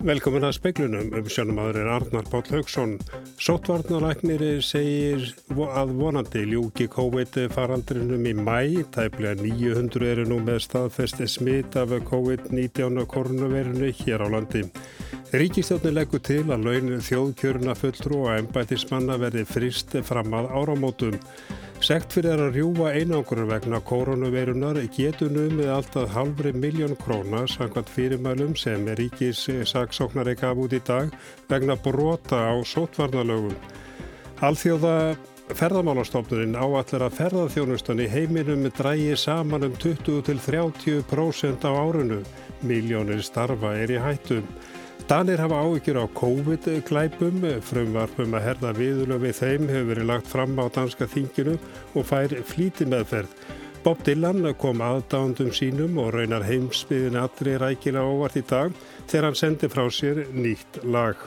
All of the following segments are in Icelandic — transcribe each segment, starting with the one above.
Velkomin að speiklunum um sjónumadur er Arnar Páll Haugsson. Sótvarnalæknir segir að vonandi ljúki COVID-faraldrinum í mæ. Tæplega 900 eru nú með staðfesti smitt af COVID-19 koronavirinu hér á landi. Ríkistjóðin leggur til að laun þjóðkjöruna fulltrú og ennbætismanna verði frist fram að áramótum. Sekt fyrir að rjúa einangur vegna koronaveirunar getur numið alltaf halvri miljón króna samkvæmt fyrirmælum sem er ríkis saksóknari gaf út í dag vegna brota á sótvarnalögum. Alþjóða ferðamálastofnurinn áallar að ferðarþjónustan í heiminum drægi saman um 20-30% á árunu. Miljónir starfa er í hættum. Danir hafa áhyggjur á COVID-glæpum, frumvarpum að herða viðlöf við þeim hefur verið lagt fram á danska þinginu og fær flíti meðferð. Bob Dylan kom aðdándum sínum og raunar heimsbyðin allri rækila óvart í dag þegar hann sendi frá sér nýtt lag.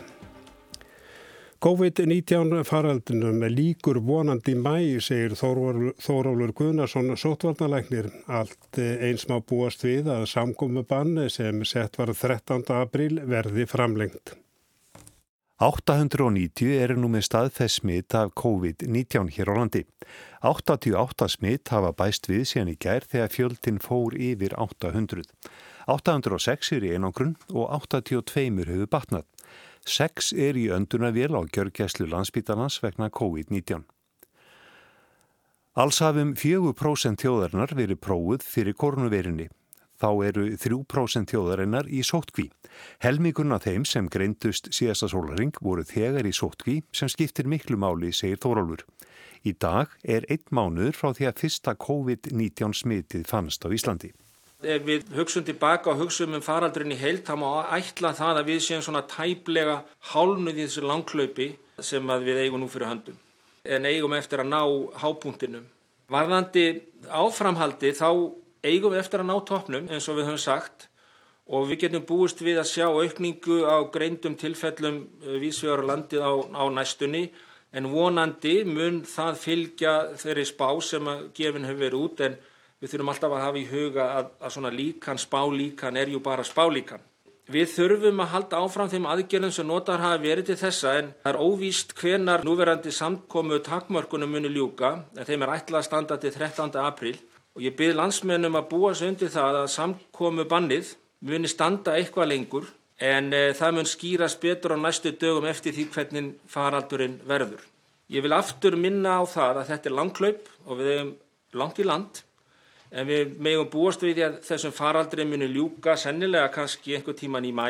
COVID-19 faraldunum líkur vonandi mæ, segir Þórólur Guðnarsson sótvarnalæknir. Allt eins má búast við að samgómmubann sem sett var 13. april verði framlengt. 890 eru nú með staðfess smitt af COVID-19 hér á landi. 88 smitt hafa bæst við síðan í gær þegar fjöldin fór yfir 800. 806 eru í einangrun og 82 hefur batnað. Sex er í öndunavél á gjörgæslu landsbítalans vegna COVID-19. Alls hafum 4% þjóðarinnar verið prófuð fyrir koronaveirinni. Þá eru 3% þjóðarinnar í sótkví. Helmingurna þeim sem greindust síðasta sólaring voru þegar í sótkví sem skiptir miklu máli, segir Þórólfur. Í dag er einn mánuður frá því að fyrsta COVID-19 smitið fannst á Íslandi ef við hugsun tilbaka og hugsun um faraldurinn í heilt þá má ætla það að við séum svona tæplega hálnuð í þessu langklaupi sem við eigum nú fyrir höndum en eigum eftir að ná hápunktinum. Varðandi áframhaldi þá eigum við eftir að ná toppnum eins og við höfum sagt og við getum búist við að sjá aukningu á greindum tilfellum eh, vísvegar landið á, á næstunni en vonandi mun það fylgja þeirri spá sem að gefin hefur verið út en við þurfum alltaf að hafa í huga að, að svona líkan, spálíkan er ju bara spálíkan. Við þurfum að halda áfram þeim aðgjörðum sem notar hafa verið til þessa en það er óvíst hvenar núverandi samkomu takmörkunum muni ljúka en þeim er ætlað að standa til 13. apríl og ég byrð landsmennum að búa sig undir það að samkomu bannið muni standa eitthvað lengur en e, það mun skýrast betur á næstu dögum eftir því hvernig faraldurinn verður. Ég vil aftur minna á það að þetta er langklaup og við hefum langt í land en við megum búast við því að þessum faraldri muni ljúka sennilega kannski einhver tíman í mæ.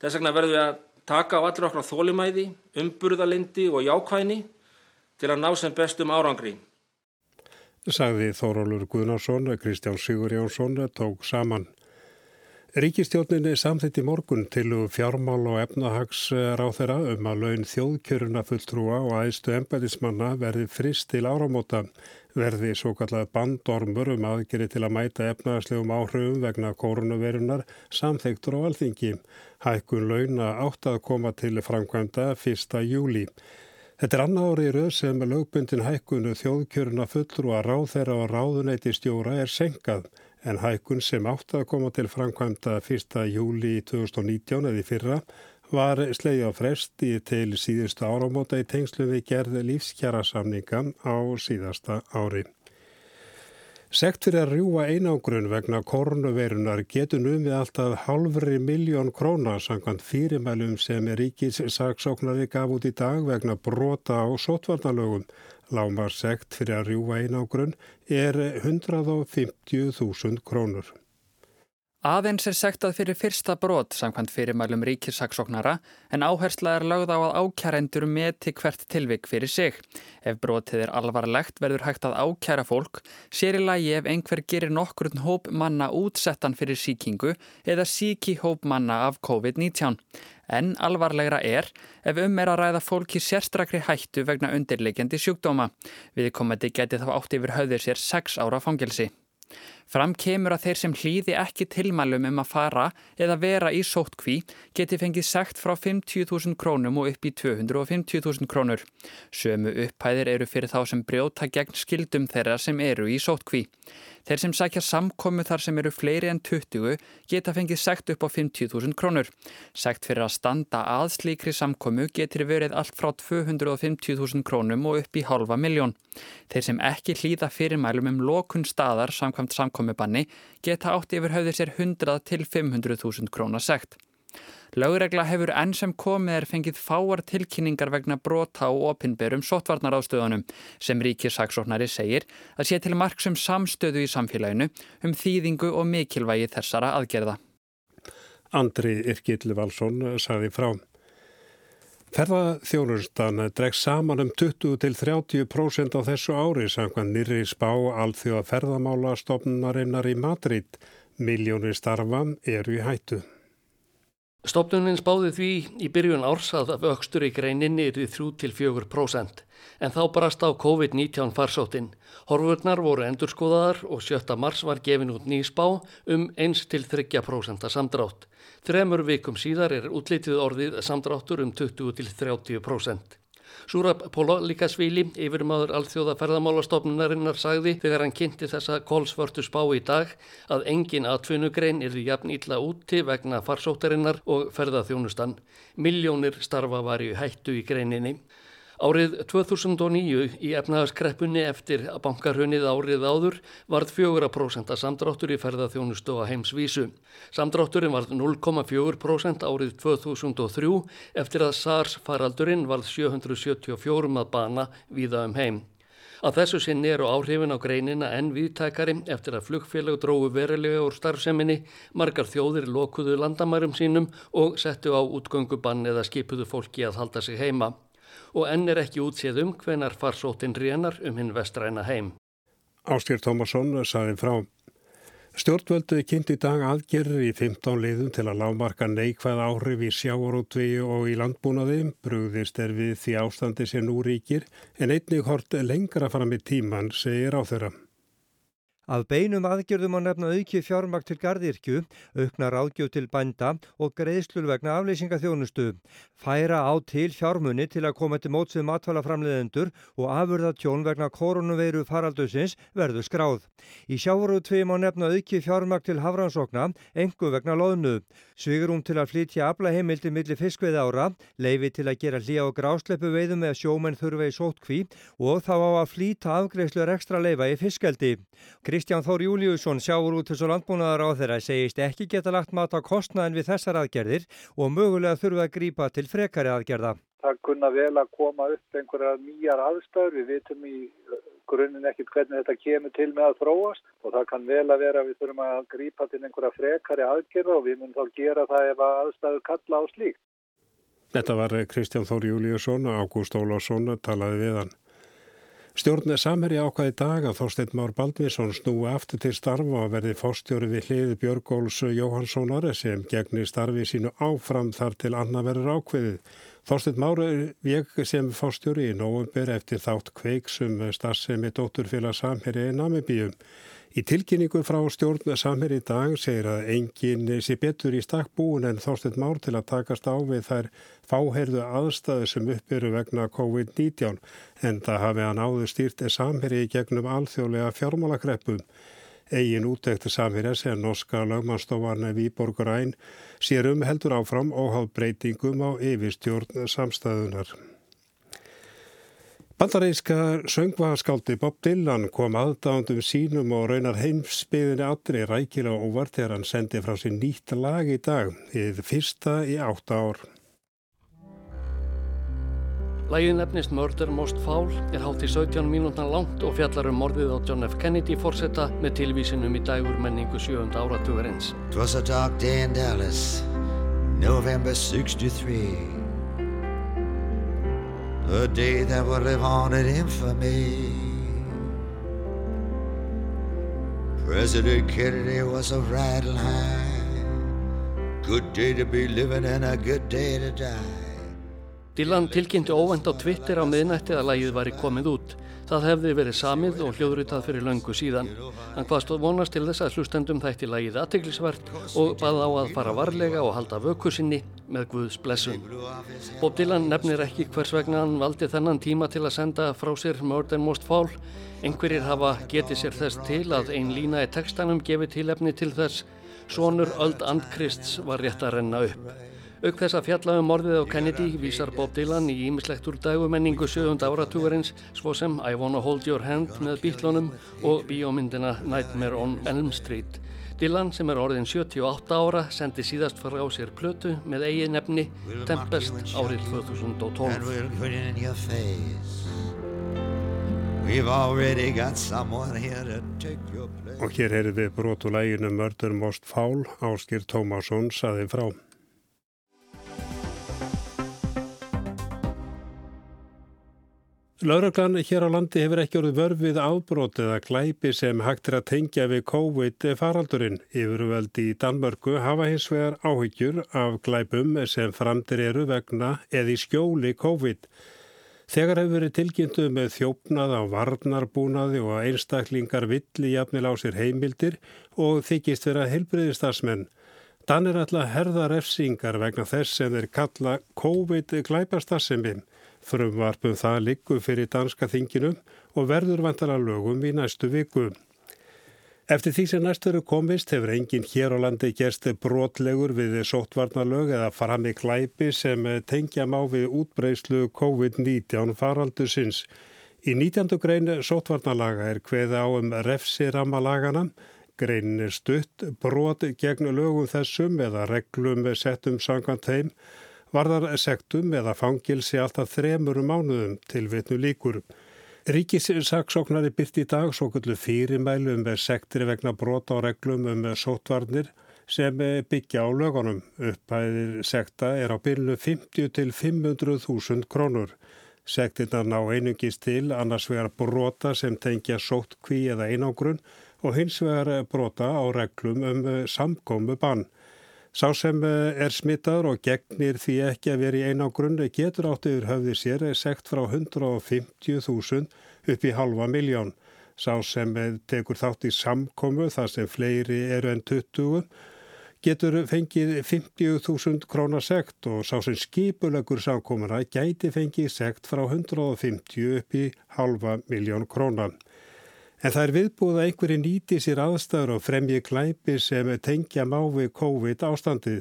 Þess vegna verðum við að taka á allra okkur þólimæði, umburðalindi og jákvæðni til að ná sem bestum árangri. Sagði Þórólur Guðnarsson, Kristján Sigur Jónsson tók saman. Ríkistjórninni samþitt í morgun til fjármál og efnahagsráð þeirra um að laun þjóðkjöruna fulltrúa og aðstu embætismanna verði frist til áramóta verði svo kallað bandormur um aðgeri til að mæta efnaðslegum áhrifum vegna koronavirunar samþektur á alþingi. Hækkun launa átt að koma til framkvæmda 1. júli. Þetta er annað árið rauð sem lögbundin hækkunu þjóðkjöruna og ráð þeirra og ráðuneyti stjóra er senkað en hækkun sem átt að koma til framkvæmda 1. júli 2019 eða fyrra var sleið á fresti til síðustu áramóta í tengslu við gerð lífskjara samninga á síðasta ári. Sekt fyrir að rjúa einangrun vegna korunveirunar getur numið alltaf halvri miljón króna sangkvæmt fyrirmælum sem ríkis saksóknari gaf út í dag vegna brota á sótvarnalögum. Lámar sekt fyrir að rjúa einangrun er 150.000 krónur. Aðeins er sektað fyrir fyrsta brot samkvæmt fyrirmælum ríkissaksóknara en áhersla er lögð á að ákjærendur meti hvert tilvik fyrir sig. Ef brotið er alvarlegt verður hægt að ákjæra fólk, sér í lagi ef einhver gerir nokkurn hóp manna útsettan fyrir síkingu eða síki hóp manna af COVID-19. En alvarlegra er ef um er að ræða fólk í sérstrakri hættu vegna undirleikjandi sjúkdóma. Við komandi geti þá átt yfir höfðir sér 6 ára fangelsi. Fram kemur að þeir sem hlýði ekki tilmælum um að fara eða vera í sóttkví geti fengið segt frá 50.000 krónum og upp í 250.000 krónur. Sömu upphæðir eru fyrir þá sem brjóta gegn skildum þeirra sem eru í sóttkví. Þeir sem sækja samkomi þar sem eru fleiri en 20 geta fengið segt upp á 50.000 krónur. Segt fyrir að standa að slíkri samkomu getur verið allt frá 250.000 krónum og upp í halva miljón. Þeir sem ekki hlýða fyrirmælum um lokun staðar samkvæmt samkomibanni geta átt yfir höfðir sér 100 til 500.000 krónar segt. Lögregla hefur enn sem komið er fengið fáar tilkynningar vegna brota og opinberum sótvarnar ástöðunum sem ríkirsaksóknari segir að sé til marksum samstöðu í samfélaginu um þýðingu og mikilvægi þessara aðgerða. Andri Irkill Valsson saði frá. Ferðarþjónustan dregst saman um 20-30% á þessu ári samkvæmt nýri spá alþjóða ferðamála stofnunarinnar í Madrid. Miljónir starfa eru í hættu. Stopnunin spáði því í byrjun árs að vöxtur í greininni er við 3-4% en þá brast á COVID-19 farsóttin. Horfurnar voru endurskoðaðar og 7. mars var gefin út ný spá um 1-3% samdrátt. Þremur vikum síðar er útlitið orðið samdráttur um 20-30%. Súrab Pólalíkasvíli, yfirmaður alþjóða ferðamálastofnunarinnar, sagði þegar hann kynnti þessa kólsvörtu spá í dag að engin atvinnugrein er því jafn ítla úti vegna farsóttarinnar og ferðaþjónustan. Miljónir starfa var í hættu í greininni. Árið 2009 í efnaðaskreppunni eftir að bankarhunnið árið áður varð 4% samdráttur í ferðaþjónustu á heimsvísu. Samdrátturinn varð 0,4% árið 2003 eftir að SARS faraldurinn varð 774 að bana víða um heim. Að þessu sinni eru áhrifin á greinina enn viðtækari eftir að flugfélag dróðu verulega úr starfseminni, margar þjóðir lokuðu landamærum sínum og settu á útgöngubann eða skipuðu fólki að halda sig heima og enn er ekki útséð um hvenar farsóttin rénar um hinn vestræna heim. Ástýr Tómasson saði frá. Stjórnvöldu kynnti í dag aðgerri í 15 liðum til að lámarka neikvæð áhrif í sjáarótvi og í landbúnaði. Brugðist er við því ástandi sem nú ríkir en einnig hort lengra fram í tíman segir á þeirra. Af beinum aðgjörðum á nefna auki fjármakt til gardirkju, aukna ráðgjöf til bænda og greiðslur vegna afleysinga þjónustu. Færa á til fjármunni til að koma til mótsið matvælaframleðendur og afurða tjón vegna koronaveiru faraldusins verður skráð. Í sjávarútvim á nefna auki fjármakt til hafransokna, engu vegna loðnu. Svigurum til að flytja aflaheimildi millir fiskveið ára, leifi til að gera hlýja og grásleppu veiðum eða sjómenn þurfa í sótkví og þá á að flýta afgreifslur ekstra leifa í fiskeldi. Kristján Þór Júliusson sjáur út þessu landbúnaðar á þeirra segist ekki geta lagt mat á kostnaðin við þessar aðgerðir og mögulega þurfa að grípa til frekari aðgerða. Það kunna vel að koma upp einhverja nýjar aðstæður, við vitum í grunninn ekkert hvernig þetta kemur til með að þróast og það kann vel að vera að við þurfum að grípa til einhverja frekari aðgerða og við munum þá gera það ef að aðstæður kalla á slíkt. Þetta var Kristján Þór Júliusson og Ágúst Ólásson talaði við hann. Stjórn Samherji ákvaði dag að Þorstein Már Baldvinsson snúi aftur til starfa og verði fórstjóri við hliði Björgóls Jóhanssonar sem gegnir starfi sínu áfram þar til annað verður ákveðið. Þorstein Már vek sem fórstjóri í nógumber eftir þátt kveiksum starfsemi dótturfélag Samherji í Namibíum. Í tilkynningu frá stjórn samir í dag segir að enginn sé betur í stakk búin en þóstið már til að takast á við þær fáherðu aðstæðu sem uppbyrju vegna COVID-19 en það hafi hann áður stýrt samheri í gegnum alþjóðlega fjármálakreppum. Egin útækti samheri sem norska lögmannstofan Víborgur Æn sér um heldur áfram óháð breytingum á yfirstjórn samstæðunar. Bandaríska söngvaskáldi Bob Dylan kom aðdándum sínum og raunar heimsbyðinni allri rækilega óvart þegar hann sendi frá sér nýtt lag í dag, þið fyrsta í átta ár. Lægin nefnist Murder Most Foul er hátt í 17 mínútna langt og fjallar um morðið á John F. Kennedy fórsetta með tilvísinum í dægur menningu 7. áratugurins. It was a dark day in Dallas, November 63 A day that would live on in infamy. President Kennedy was a riding high. Good day to be living and a good day to die. Dylan tilkynnti óvænt á Twitter á miðnætti að lægið væri komið út. Það hefði verið samið og hljóðritað fyrir löngu síðan. Hann hvaðst vonast til þess að hlustendum þætti lagið aðteglisvert og bað á að fara varlega og halda vöku sinni með Guðs blessun. Bob Dylan nefnir ekki hvers vegna hann valdi þennan tíma til að senda frá sér Than Most Fall. Einhverjir hafa getið sér þess til að ein lína í textanum gefi tilefni til þess Svonur Öld Andkrists var rétt að renna upp. Auk þess að fjalla um morðið á Kennedy vísar Bob Dylan í ímislegt úr dagumenningu 7. áratúarins svo sem I Wanna Hold Your Hand með bítlunum og bíómyndina Nightmare on Elm Street. Dylan sem er orðin 78 ára sendi síðast frá sér plötu með eigi nefni Tempest árið 2012. Og hér heyrðum við brotulæginu Mördur Most Fál Áskir Tómasson saði frá. Lauraglann hér á landi hefur ekki orðið vörfið afbrót eða glæpi sem hægt er að tengja við COVID-faraldurinn. Yfirvöldi í Danmörku hafa hins vegar áhyggjur af glæpum sem framtir eru vegna eða í skjóli COVID. Þegar hefur verið tilkynntu með þjófnað á varnarbúnaði og einstaklingar villi jafnil á sér heimildir og þykist vera heilbriðistarsmenn. Dan er alltaf herðarefsingar vegna þess sem þeir kalla COVID-glæpastarsemminn. Frumvarpum það liggur fyrir danska þinginum og verður vantala lögum í næstu viku. Eftir því sem næstu eru komist hefur enginn hér á landi gerst brotlegur við sóttvarnalög eða fram í klæpi sem tengja má við útbreyslu COVID-19 faraldusins. Í 19. grein sóttvarnalaga er hveða á um refsirammalagana. Greinin er stutt, brot gegn lögum þessum eða reglum settum sangant heim varðar sektum eða fangilsi alltaf þremur mánuðum til vitnu líkur. Ríkissaksóknari byrti í dag svo kullu fyrirmælu um sektir vegna brota á reglum um sótvarnir sem byggja á lögunum. Uppæðir sekta er á byrlu 50 til 500.000 krónur. Sektirna ná einungist til annars vegar brota sem tengja sótkví eða einangrun og hins vegar brota á reglum um samgómu bann. Sá sem eh, er smittaður og gegnir því ekki að vera í eina á grunni getur átt yfir höfði sér sekt frá 150.000 upp í halva miljón. Sá sem eh, tekur þátt í samkomu þar sem fleiri eru en 20 getur fengið 50.000 krónar sekt og sá sem skipulegur samkomuna gæti fengið sekt frá 150 upp í halva miljón krónan. En það er viðbúið að einhverju nýti sér aðstæður og fremji klæpi sem tengja má við COVID ástandið.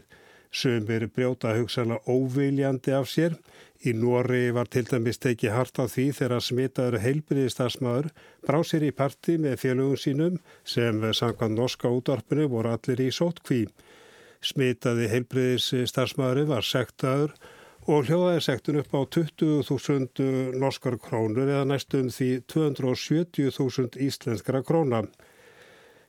Sumir brjóta hugsanlega óviljandi af sér. Í Nóri var til dæmis tekið hart á því þegar smitaður heilbriðistarsmaður brá sér í parti með félögum sínum sem samkvæmt norska útvarpinu voru allir í sótkví. Smitaði heilbriðistarsmaður var sektaður og hljóðaði sektun upp á 20.000 norskar krónur eða næstum því 270.000 íslenskara króna.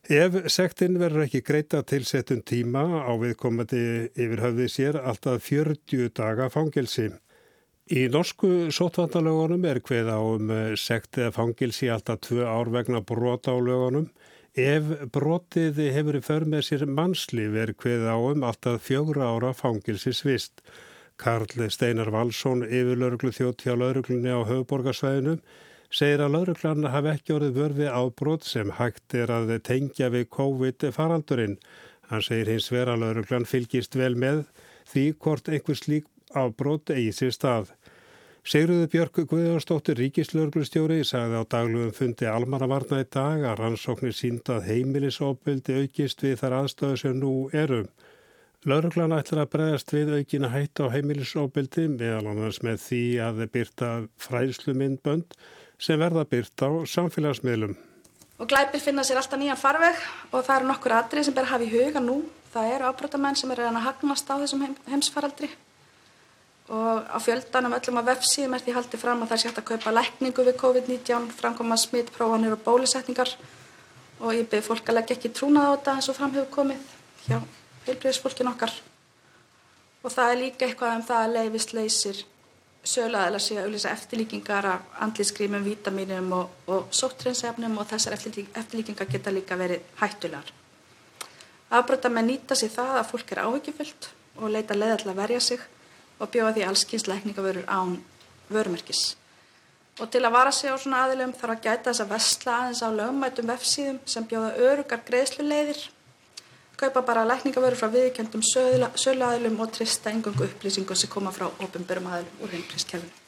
Ef sektin verður ekki greita til setun tíma á viðkomandi yfir höfði sér alltaf 40 daga fangelsi. Í norsku sótvandalögunum er hveð á um sekt eða fangelsi alltaf tvö ár vegna brota á lögunum. Ef brotið hefur í för með sér mannslif er hveð á um alltaf fjögra ára fangelsi svist. Karl Steinar Valsson, yfirlauruglu þjótt hjá lauruglunni á höfuborgarsvæðinu, segir að lauruglanna hafi ekki orðið vörfi ábrót sem hægt er að tengja við COVID-faraldurinn. Hann segir hins vera lauruglan fylgist vel með því hvort einhvers lík ábrót eigi sér stað. Sigruður Björg Guðjónsdóttir ríkislauruglustjóri sagði á daglugum fundi almannavarna í dag að rannsóknir síndað heimilisópildi aukist við þar aðstöðu sem nú erum. Lauruglan ætlar að bregðast við aukina hætt á heimilisóbildi meðal annars með því að byrta fræðslumindbönd sem verða byrta á samfélagsmiðlum. Og glæpir finna sér alltaf nýjan farveg og það eru nokkur atrið sem ber að hafa í huga nú. Það eru ábrótamenn sem eru að hagnast á þessum heim, heimsfaraldri og á fjöldanum öllum á vefsíðum er því haldið fram að það er sétt að kaupa lækningu við COVID-19, framkoma smittprófanir og bólusetningar og ég byrði fólk að leggja ekki trúnað á þetta eins og fram hefur komið hjá heilbreyðsfólkin okkar og það er líka eitthvað um það að leifisleysir sögulega sé að auðvisa eftirlíkingar af andlískrýmum, vítaminum og, og sóttrinsefnum og þessar eftirlíkingar geta líka verið hættulegar. Afbrota með nýta sér það að fólk er áhyggjufullt og leita leiða til að verja sig og bjóða því allskynnsleikningavörur án vörumerkis. Og til að vara sig á svona aðilum þarf að gæta þess að vestla aðeins á lögumætum vefsíðum sem bjóða örugar greiðsluleiðir, kaupa bara lækningavöru frá viðkjöndum söluaðilum og trista engungu upplýsingum sem koma frá ofinbörum aðilum úr heimprisskerfinu.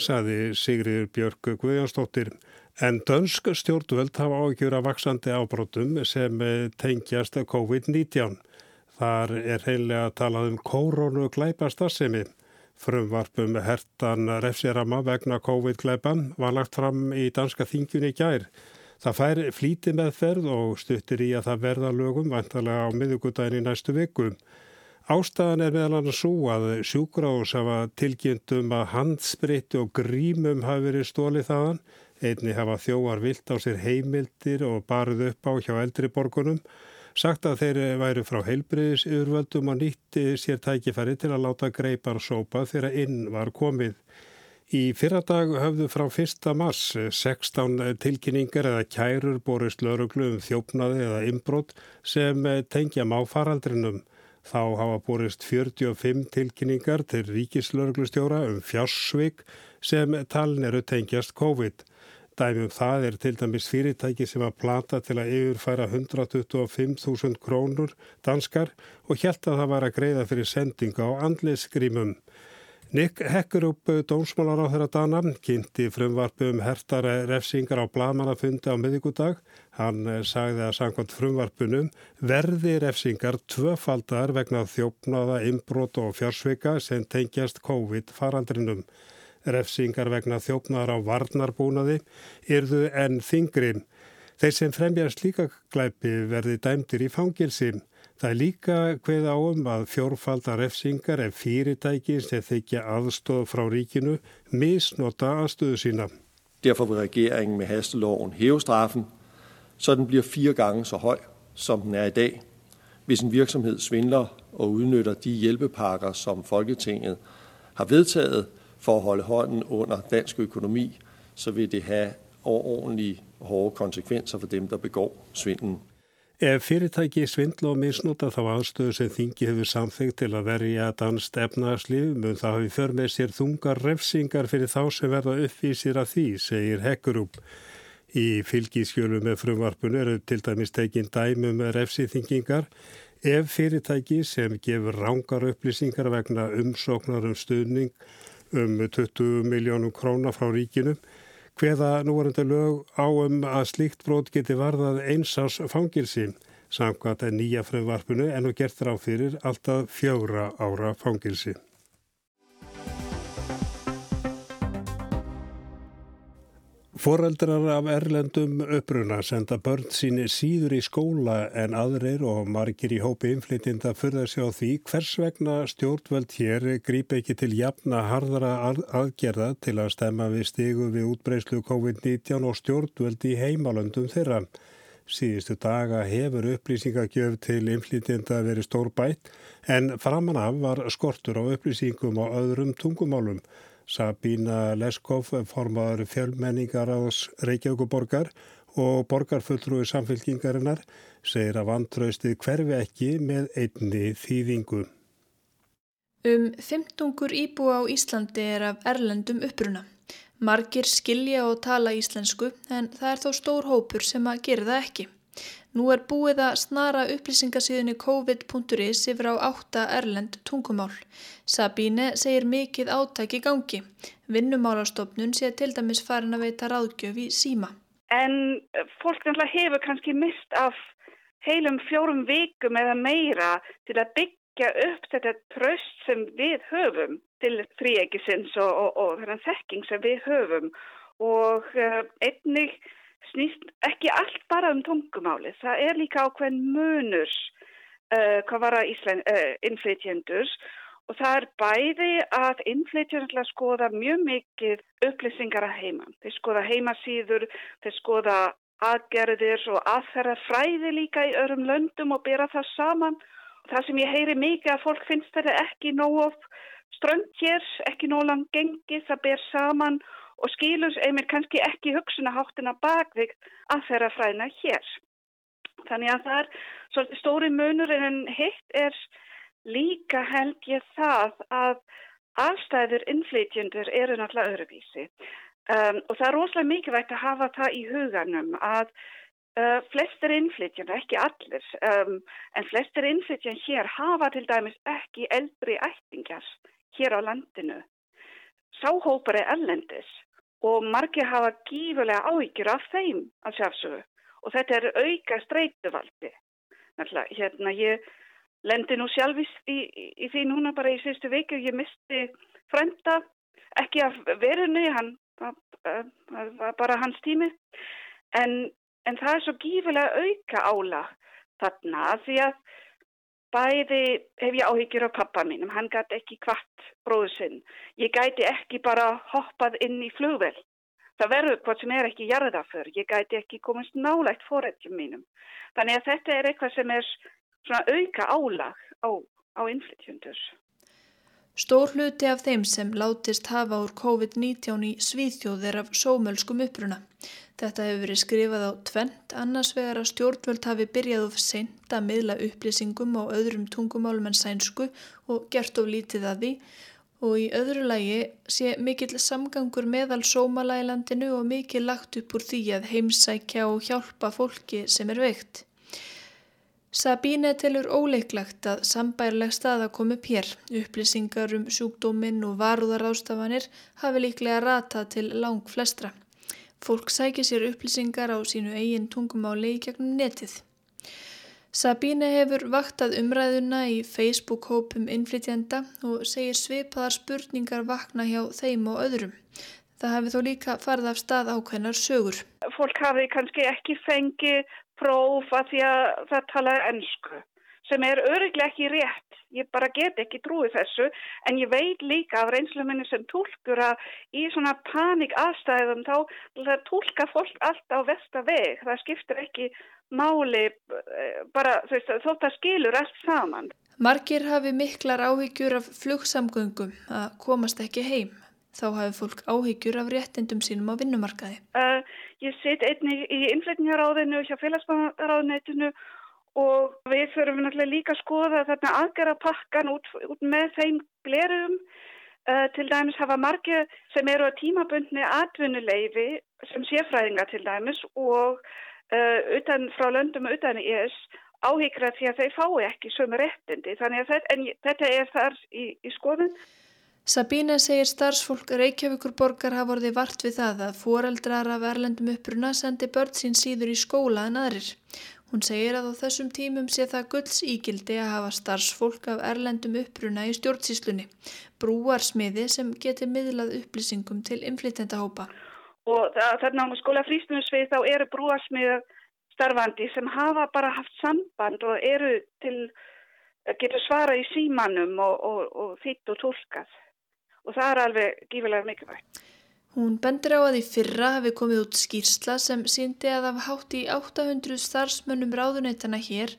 Saði Sigriður Björg Guðjónsdóttir. En dönsk stjórnvöld hafa ágjur að vaksandi ábrotum sem tengjast COVID-19. Þar er heimlega að tala um kórónu glæpastarsemi. Frumvarpum hertan refsirama vegna COVID-gleipan var lagt fram í danska þingjunni gær. Það fær flíti meðferð og stuttir í að það verða lögum vantarlega á miðugudagin í næstu viku. Ástæðan er meðal annars svo að sjúkrás hafa tilkynntum að handspritti og grímum hafi verið stólið þaðan. Einni hafa þjóar vilt á sér heimildir og barið upp á hjá eldri borgunum sagt að þeir væri frá heilbriðis yfirvöldum og nýtti sér tækifæri til að láta greipar sópa þegar inn var komið. Í fyrradag höfðu frá 1. mars 16 tilkynningar eða kærur borist lauruglu um þjófnaði eða inbrott sem tengja má faraldrinum. Þá hafa borist 45 tilkynningar til ríkislauruglustjóra um fjársvig sem talin eru tengjast COVID. Dæmum það er til dæmis fyrirtæki sem að plata til að yfirfæra 125.000 krónur danskar og helt að það var að greiða fyrir sendinga á andlisgrímum. Nick Hekkerup, dómsmálar á þeirra dana, kynnti frumvarpu um hertara refsingar á blamanafundi á miðugudag. Hann sagði að sangkvæmt frumvarpunum verði refsingar tvöfaldar vegna þjófnaða, inbrot og fjársveika sem tengjast COVID-farandrinum refsingar vegna þjófnar á varnarbúnaði yrðu enn þingri. Þeir sem fremja slíka glæpi verði dæmtir í fangilsi. Það er líka hverð áum að fjórfaldar refsingar er fyrirtæki sem þykja aðstóð frá ríkinu misnota aðstöðu sína. Derfor vil regeringen med hasteloven hæve straffen, så den bliver fire gange så høj, som den er i dag. Hvis en virksomhed svindler og udnytter de hjælpepakker, som Folketinget har vedtaget, for at holde hånden under dansk økonomi, så vil det have overordentlige hårde konsekvenser for dem, der begår svindlen. Ef fyrirtæki svindla og misnota þá aðstöðu sem þingi hefur samþygt til að verja danst efnarslið mun það hafi för með sér þungar refsingar fyrir þá sem verða uppvísir af því, segir Hekkurup. Í fylgiskjölu með frumvarpunu eru til dæmis tekinn dæmi með refsithingingar ef fyrirtæki sem gefur rángar upplýsingar vegna umsóknar um stuðning um 20 miljónum króna frá ríkinu hveða núvarandi lög á um að slíkt brót geti varðað einsás fangilsi samkvæmt að nýja frumvarpinu en og gert ráð fyrir alltaf fjóra ára fangilsi. Foreldrar af erlendum uppruna senda börn síni síður í skóla en aðrir og margir í hópi inflytinda fyrða sig á því hvers vegna stjórnvöld hér grýpa ekki til jafna hardara aðgerða til að stemma við stigu við útbreyslu COVID-19 og stjórnvöld í heimalöndum þeirra. Síðustu daga hefur upplýsingagjöf til inflytinda verið stór bætt en framan af var skortur á upplýsingum á öðrum tungumálum. Sabína Leskov, formadur fjölmenningar ás Reykjavíkuborgar og borgarfulltrúi samfélkingarinnar, segir að vantraustið hverfi ekki með einni þýðingu. Um 15 íbúa á Íslandi er af erlendum uppruna. Margir skilja og tala íslensku en það er þó stór hópur sem að gera það ekki. Nú er búið að snara upplýsingasíðunni covid.is yfir á átta erlend tungumál. Sabíne segir mikið átæk í gangi. Vinnumálastofnun sé til dæmis farin að veita ráðgjöf í síma. En fólk hefur kannski mist af heilum fjórum vikum eða meira til að byggja upp þetta tröst sem við höfum til fríegisins og, og, og þekking sem við höfum og uh, einnig snýst ekki allt bara um tungumáli. Það er líka ákveðin munur uh, hvað var að uh, innflytjendur og það er bæði að innflytjendur skoða mjög mikið upplýsingar að heima. Þeir skoða heimasýður, þeir skoða aðgerðir og aðferða fræði líka í örum löndum og bera það saman. Það sem ég heyri mikið að fólk finnst þetta ekki nóg strönd hér, ekki nóg langt gengið, það ber saman og skilur einmitt kannski ekki hugsunaháttina bakvið að þeirra fræna hér. Þannig að það er svolítið stóri munur en hitt er líka held ég það að afstæður innflytjendur eru náttúrulega öruvísi. Um, og það er rosalega mikilvægt að hafa það í huganum að uh, flestir innflytjan, ekki allir, um, en flestir innflytjan hér hafa til dæmis ekki eldri ættingar hér á landinu. Sáhópar er ellendis og margir hafa gífulega áhyggjur af þeim að sjálfsögu og þetta er auka streytuvaldi. Hérna ég lendi nú sjálfist í, í, í því núna bara í síðustu viku, ég misti frenda, ekki af verunni, hann var bara hans tími. En, en það er svo gífilega auka ála þarna því að bæði hef ég áhyggjur á pappa mínum, hann gæti ekki kvart bróðu sinn, ég gæti ekki bara hoppað inn í flugvel það verður hvort sem er ekki jarða fyrr, ég gæti ekki komast nálægt fórætjum mínum. Þannig að þetta er eitthvað sem er svona auka álag á, á innflytjundur Stór hluti af þeim sem látist hafa úr COVID-19 í svíþjóðir af sómölskum uppruna. Þetta hefur verið skrifað á tvent, annars vegar að stjórnvöld hafi byrjað of seint að miðla upplýsingum á öðrum tungumálum en sænsku og gert of lítið að því og í öðru lagi sé mikill samgangur meðal sómalælandinu og mikill lagt upp úr því að heimsækja og hjálpa fólki sem er veikt. Sabine telur óleiklagt að sambærleg staða kom upp hér. Upplýsingar um sjúkdóminn og varúðarástafanir hafi líklega ratað til lang flestra. Fólk sækir sér upplýsingar á sínu eigin tungumáli í gegnum netið. Sabine hefur vaktað umræðuna í Facebook-hópum innflytjenda og segir svipaðar spurningar vakna hjá þeim og öðrum. Það hafi þó líka farið af stað ákveðnar sögur. Fólk hafi kannski ekki fengið próf að því að það tala ennsku sem er öruglega ekki rétt. Ég bara get ekki trúið þessu en ég veit líka af reynslu minni sem tólkur að í svona panik aðstæðum þá tólka fólk allt á vestaveg. Það skiptir ekki máli eh, bara þótt að skilur allt saman. Margir hafi miklar áhyggjur af flugsamgöngum að komast ekki heim. Þá hafi fólk áhyggjur af réttindum sínum á vinnumarkaði. Uh, ég sit einni í innflytningaráðinu hjá félagsmáðaráðinætinu og við þurfum náttúrulega líka að skoða þarna aðgara pakkan út, út með þeim blerum. Uh, til dæmis hafa margir sem eru að tímabundni atvinnuleifi sem séfræðinga til dæmis og uh, utan frá löndum utan í ES áhyggra því að þeir fái ekki sömu réttindi. Þannig að þetta, þetta er þar í, í skoðun. Sabína segir starfsfólk Reykjavíkur borgar hafa vorið vart við það að foreldrar af erlendum uppruna sendi börn sín síður í skóla en aðrir. Hún segir að á þessum tímum sé það gulls ígildi að hafa starfsfólk af erlendum uppruna í stjórnsíslunni, brúarsmiði sem geti miðlað upplýsingum til inflytendahópa. Og þarna á skóla frístunusvið þá eru brúarsmiða starfandi sem hafa bara haft samband og eru til, getur svara í símanum og, og, og þitt og tólkað og það er alveg gífilega mikilvægt. Hún bendur á að í fyrra hafi komið út skýrsla sem síndi að af hátt í 800 starfsmönnum ráðuneytana hér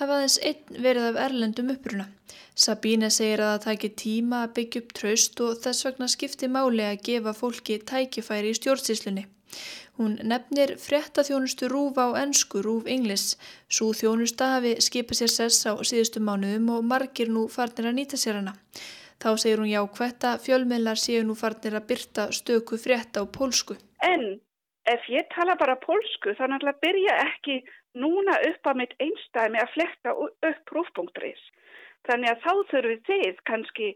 hafa aðeins einn verið af erlendum uppruna. Sabíne segir að það tæki tíma að byggja upp traust og þess vegna skipti máli að gefa fólki tækifæri í stjórnsíslunni. Hún nefnir fréttaþjónustu rúf á ennsku rúf Inglis. Sú þjónusta hafi skipað sér sess á síðustu mánuðum og margir nú farnir að nýta sér hana. Þá segir hún jákvætt að fjölmiðlar séu nú farnir að byrta stöku frétt á pólsku. En ef ég tala bara pólsku þá náttúrulega byrja ekki núna upp að mitt einstæmi að fletta upp rúfpunkturins. Þannig að þá þurfið þið kannski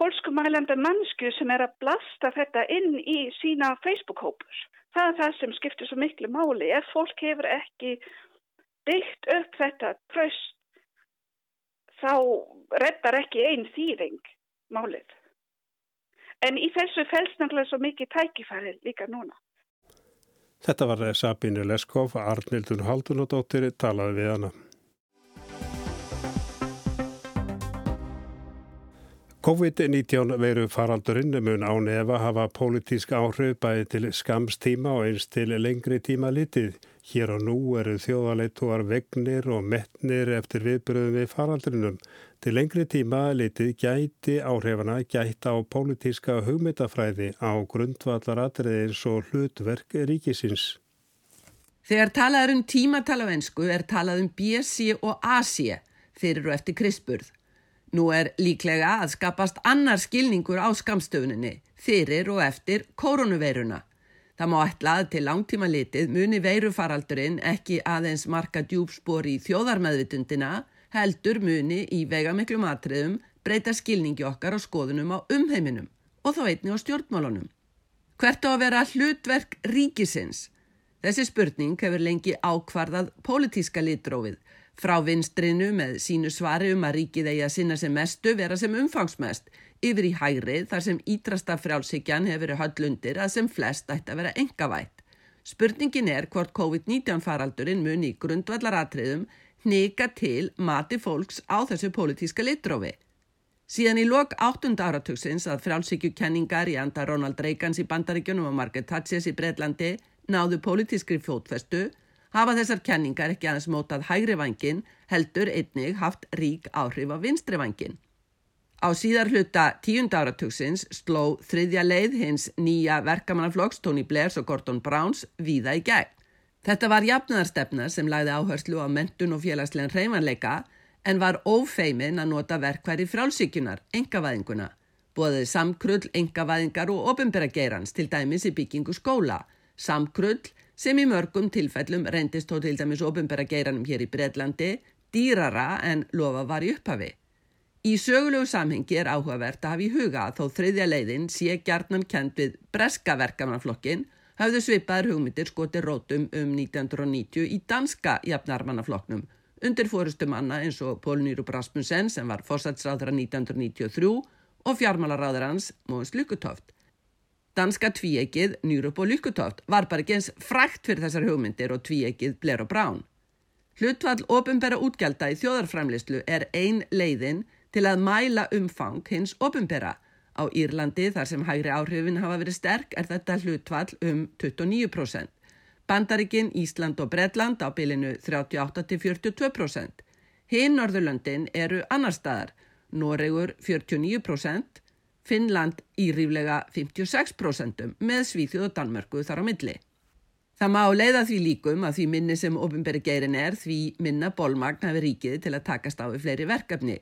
pólskumælanda mannsku sem er að blasta þetta inn í sína Facebook-hópur. Það er það sem skiptir svo miklu máli. Ef fólk hefur ekki byggt upp þetta tröst þá reddar ekki einn þýring málið. En í þessu fælst náttúrulega svo mikið tækifæri líka núna. Þetta var Sabine Leskov, Arnildun Haldunadóttir, talaði við hana. COVID-19 veru faraldurinn mun án efa hafa pólitísk áhrif bæði til skamstíma og eins til lengri tíma litið. Hér og nú eru þjóðaleitúar vegnir og metnir eftir viðbröðum við faraldurinnum. Til lengri tíma litið gæti áhrifana gætt á pólitíska hugmyndafræði á grundvallaratriðins og hlutverk ríkisins. Þegar talað er um tímatalavensku er talað um BC og AC fyrir og eftir krispurð. Nú er líklega að skapast annar skilningur á skamstöfuninni fyrir og eftir koronaveiruna Það má ætla að til langtíma litið muni veirufaraldurinn ekki aðeins marka djúpspor í þjóðarmeðvitundina, heldur muni í vegamiklu matriðum breyta skilningi okkar á skoðunum á umheiminum og þá einni á stjórnmálunum. Hvert á að vera hlutverk ríkisins? Þessi spurning hefur lengi ákvarðað pólitíska litrófið frá vinstrinu með sínu svari um að ríkið eigi að sinna sem mestu vera sem umfangsmest yfir í hægrið þar sem ídrasta frjálsíkjan hefur verið höllundir að sem flest ætti að vera engavætt. Spurningin er hvort COVID-19 faraldurinn muni í grundvallaratriðum hnika til mati fólks á þessu pólitíska litrófi. Síðan í lok 8. áratugsins að frjálsíkjukenningar í anda Ronald Reagans í Bandaríkjunum og Margaret Thatcher í Breitlandi náðu pólitískri fjótfestu hafa þessar kenningar ekki aðeins mótað hægri vangin heldur einnig haft rík áhrif á vinstri vangin. Á síðar hluta tíunda áratugsins sló þriðja leið hins nýja verkamannaflokks Tony Blairs og Gordon Browns víða í gegn. Þetta var jafnaðarstefna sem lagði áherslu á mentun og félagslegan reymanleika en var ófeimin að nota verkværi frálsíkjunar, engavæðinguna, bóðið samkrull, engavæðingar og ofinberageirans til dæmis í byggingu skóla, samkrull sem í mörgum tilfellum reyndist þó til dæmis ofinbæra geiranum hér í Breitlandi dýrara en lofa var í upphafi. Í sögulegu samhengi er áhugavert að hafa í huga að þó þriðja leiðin sé gjarnan kent við breska verkamannaflokkin hafðu svipaður hugmyndir skoti rótum um 1990 í danska jafnarmannaflokknum undir fórustum manna eins og Pól Nýrup Rasmussen sem var fórsatsráðra 1993 og fjármálaráður hans Móins Lukutoft. Danska tvíegið, Nýrup og Lykkutótt var bara ekki eins frækt fyrir þessar hugmyndir og tvíegið Blair og Brown. Hlutvall ofinbæra útgelda í þjóðarframlislu er ein leiðin til að mæla umfang hins ofinbæra. Á Írlandi þar sem hægri áhrifin hafa verið sterk er þetta hlutvall um 29%. Bandaríkin, Ísland og Bredland á bilinu 38-42%. Hinn Norðurlöndin eru annar staðar, Noregur 49%, Finnland í ríflega 56% með Svíþjóð og Danmörku þar á milli. Það má leiða því líkum að því minni sem ofinberi geirin er því minna bólmagn hafi ríkið til að takast á við fleiri verkefni.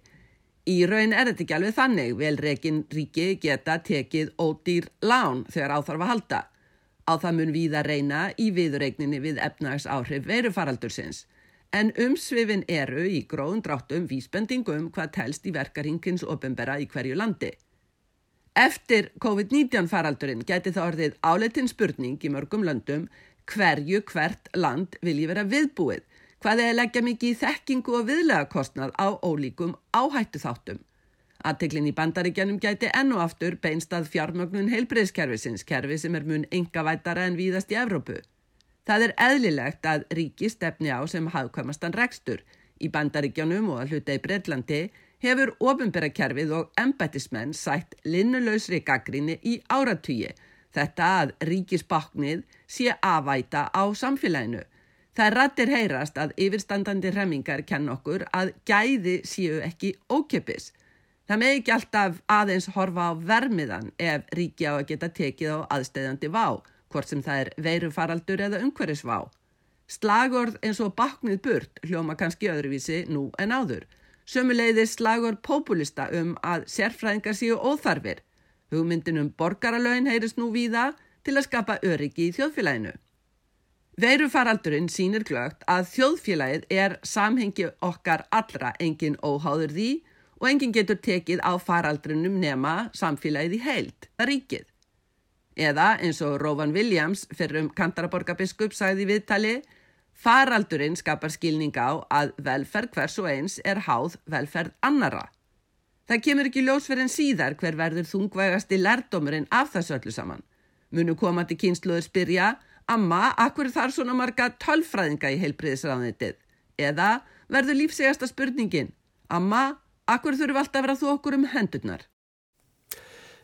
Í raun er þetta ekki alveg þannig, velreikin ríki geta tekið ódýr lán þegar áþarf að halda. Á það mun við að reyna í viðreikninni við efnags áhrif verufaraldursins. En umsvifin eru í gróðun dráttum vísbendingum hvað telst í verkaringins ofinbera í hverju landi. Eftir COVID-19 faraldurinn geti það orðið áleitin spurning í mörgum löndum hverju hvert land vilji vera viðbúið, hvað er leggja mikið í þekkingu og viðlega kostnað á ólíkum áhættu þáttum. Aðteklin í bandaríkjanum gæti ennu aftur beinstað fjármögnun heilbreyðskerfisins, kerfi sem er mun enga vætara en víðast í Evrópu. Það er eðlilegt að ríki stefni á sem hafðkvæmastan rekstur. Í bandaríkjanum og að hluta í Breitlandi hefur ofinberakerfið og embættismenn sætt linnulausri gaggrinni í áratýji. Þetta að ríkisbaknið sé aðvæta á samfélaginu. Það rattir heyrast að yfirstandandi remmingar kenn okkur að gæði séu ekki ókjöpis. Það með ekki alltaf aðeins horfa á vermiðan ef ríki á að geta tekið á aðstæðandi vá, hvort sem það er veirufaraldur eða umhverfisvá. Slagorð eins og baknið burt hljóma kannski öðruvísi nú en áður. Sömuleiðir slagur populista um að sérfræðingar séu óþarfir. Hugmyndin um borgaralögin heyrist nú víða til að skapa öryggi í þjóðfélaginu. Veirufaraldurinn sínir glögt að þjóðfélagið er samhengi okkar allra engin óháður því og engin getur tekið á faraldrinum nema samfélagið í heild, það ríkið. Eða eins og Róvan Williams fyrir um Kantaraborgabiskup sagði viðtali Faraldurinn skapar skilning á að velferð hvers og eins er háð velferð annara. Það kemur ekki ljósverðin síðar hver verður þungvægasti lærdomurinn af þessu öllu saman. Munu komandi kynsluður spyrja, amma, akkur þar svona marga tölfræðinga í heilbriðisræðanitið? Eða verður lífsegasta spurningin, amma, akkur þurfu alltaf að vera þú okkur um hendurnar?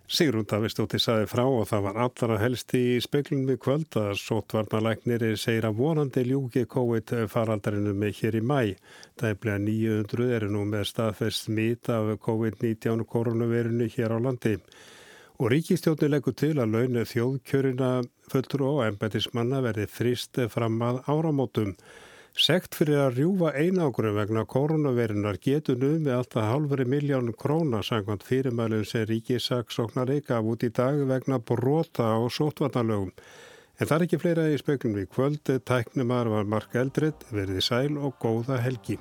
Sigrún Davistóttir saði frá og það var allra helst í speiklunum í kvöld að sótvarnalækniri segir að vonandi ljúki COVID faraldarinu með hér í mæ. Það er bleið 900 eru nú með staðfest smít af COVID-19 koronavirinu hér á landi. Og ríkistjóni leggur til að launu þjóðkjörina fullur og embætismanna verði frist fram að áramótum. Sekt fyrir að rjúfa einangurum vegna koronaverinar getur nú með alltaf halveri miljón króna sangant fyrirmælum sem ríkisaksóknar eika út í dag vegna brota og sótvarnalögum. En það er ekki fleira í speklum í kvöld. Tæknumar var Mark Eldred, verði sæl og góða helgi.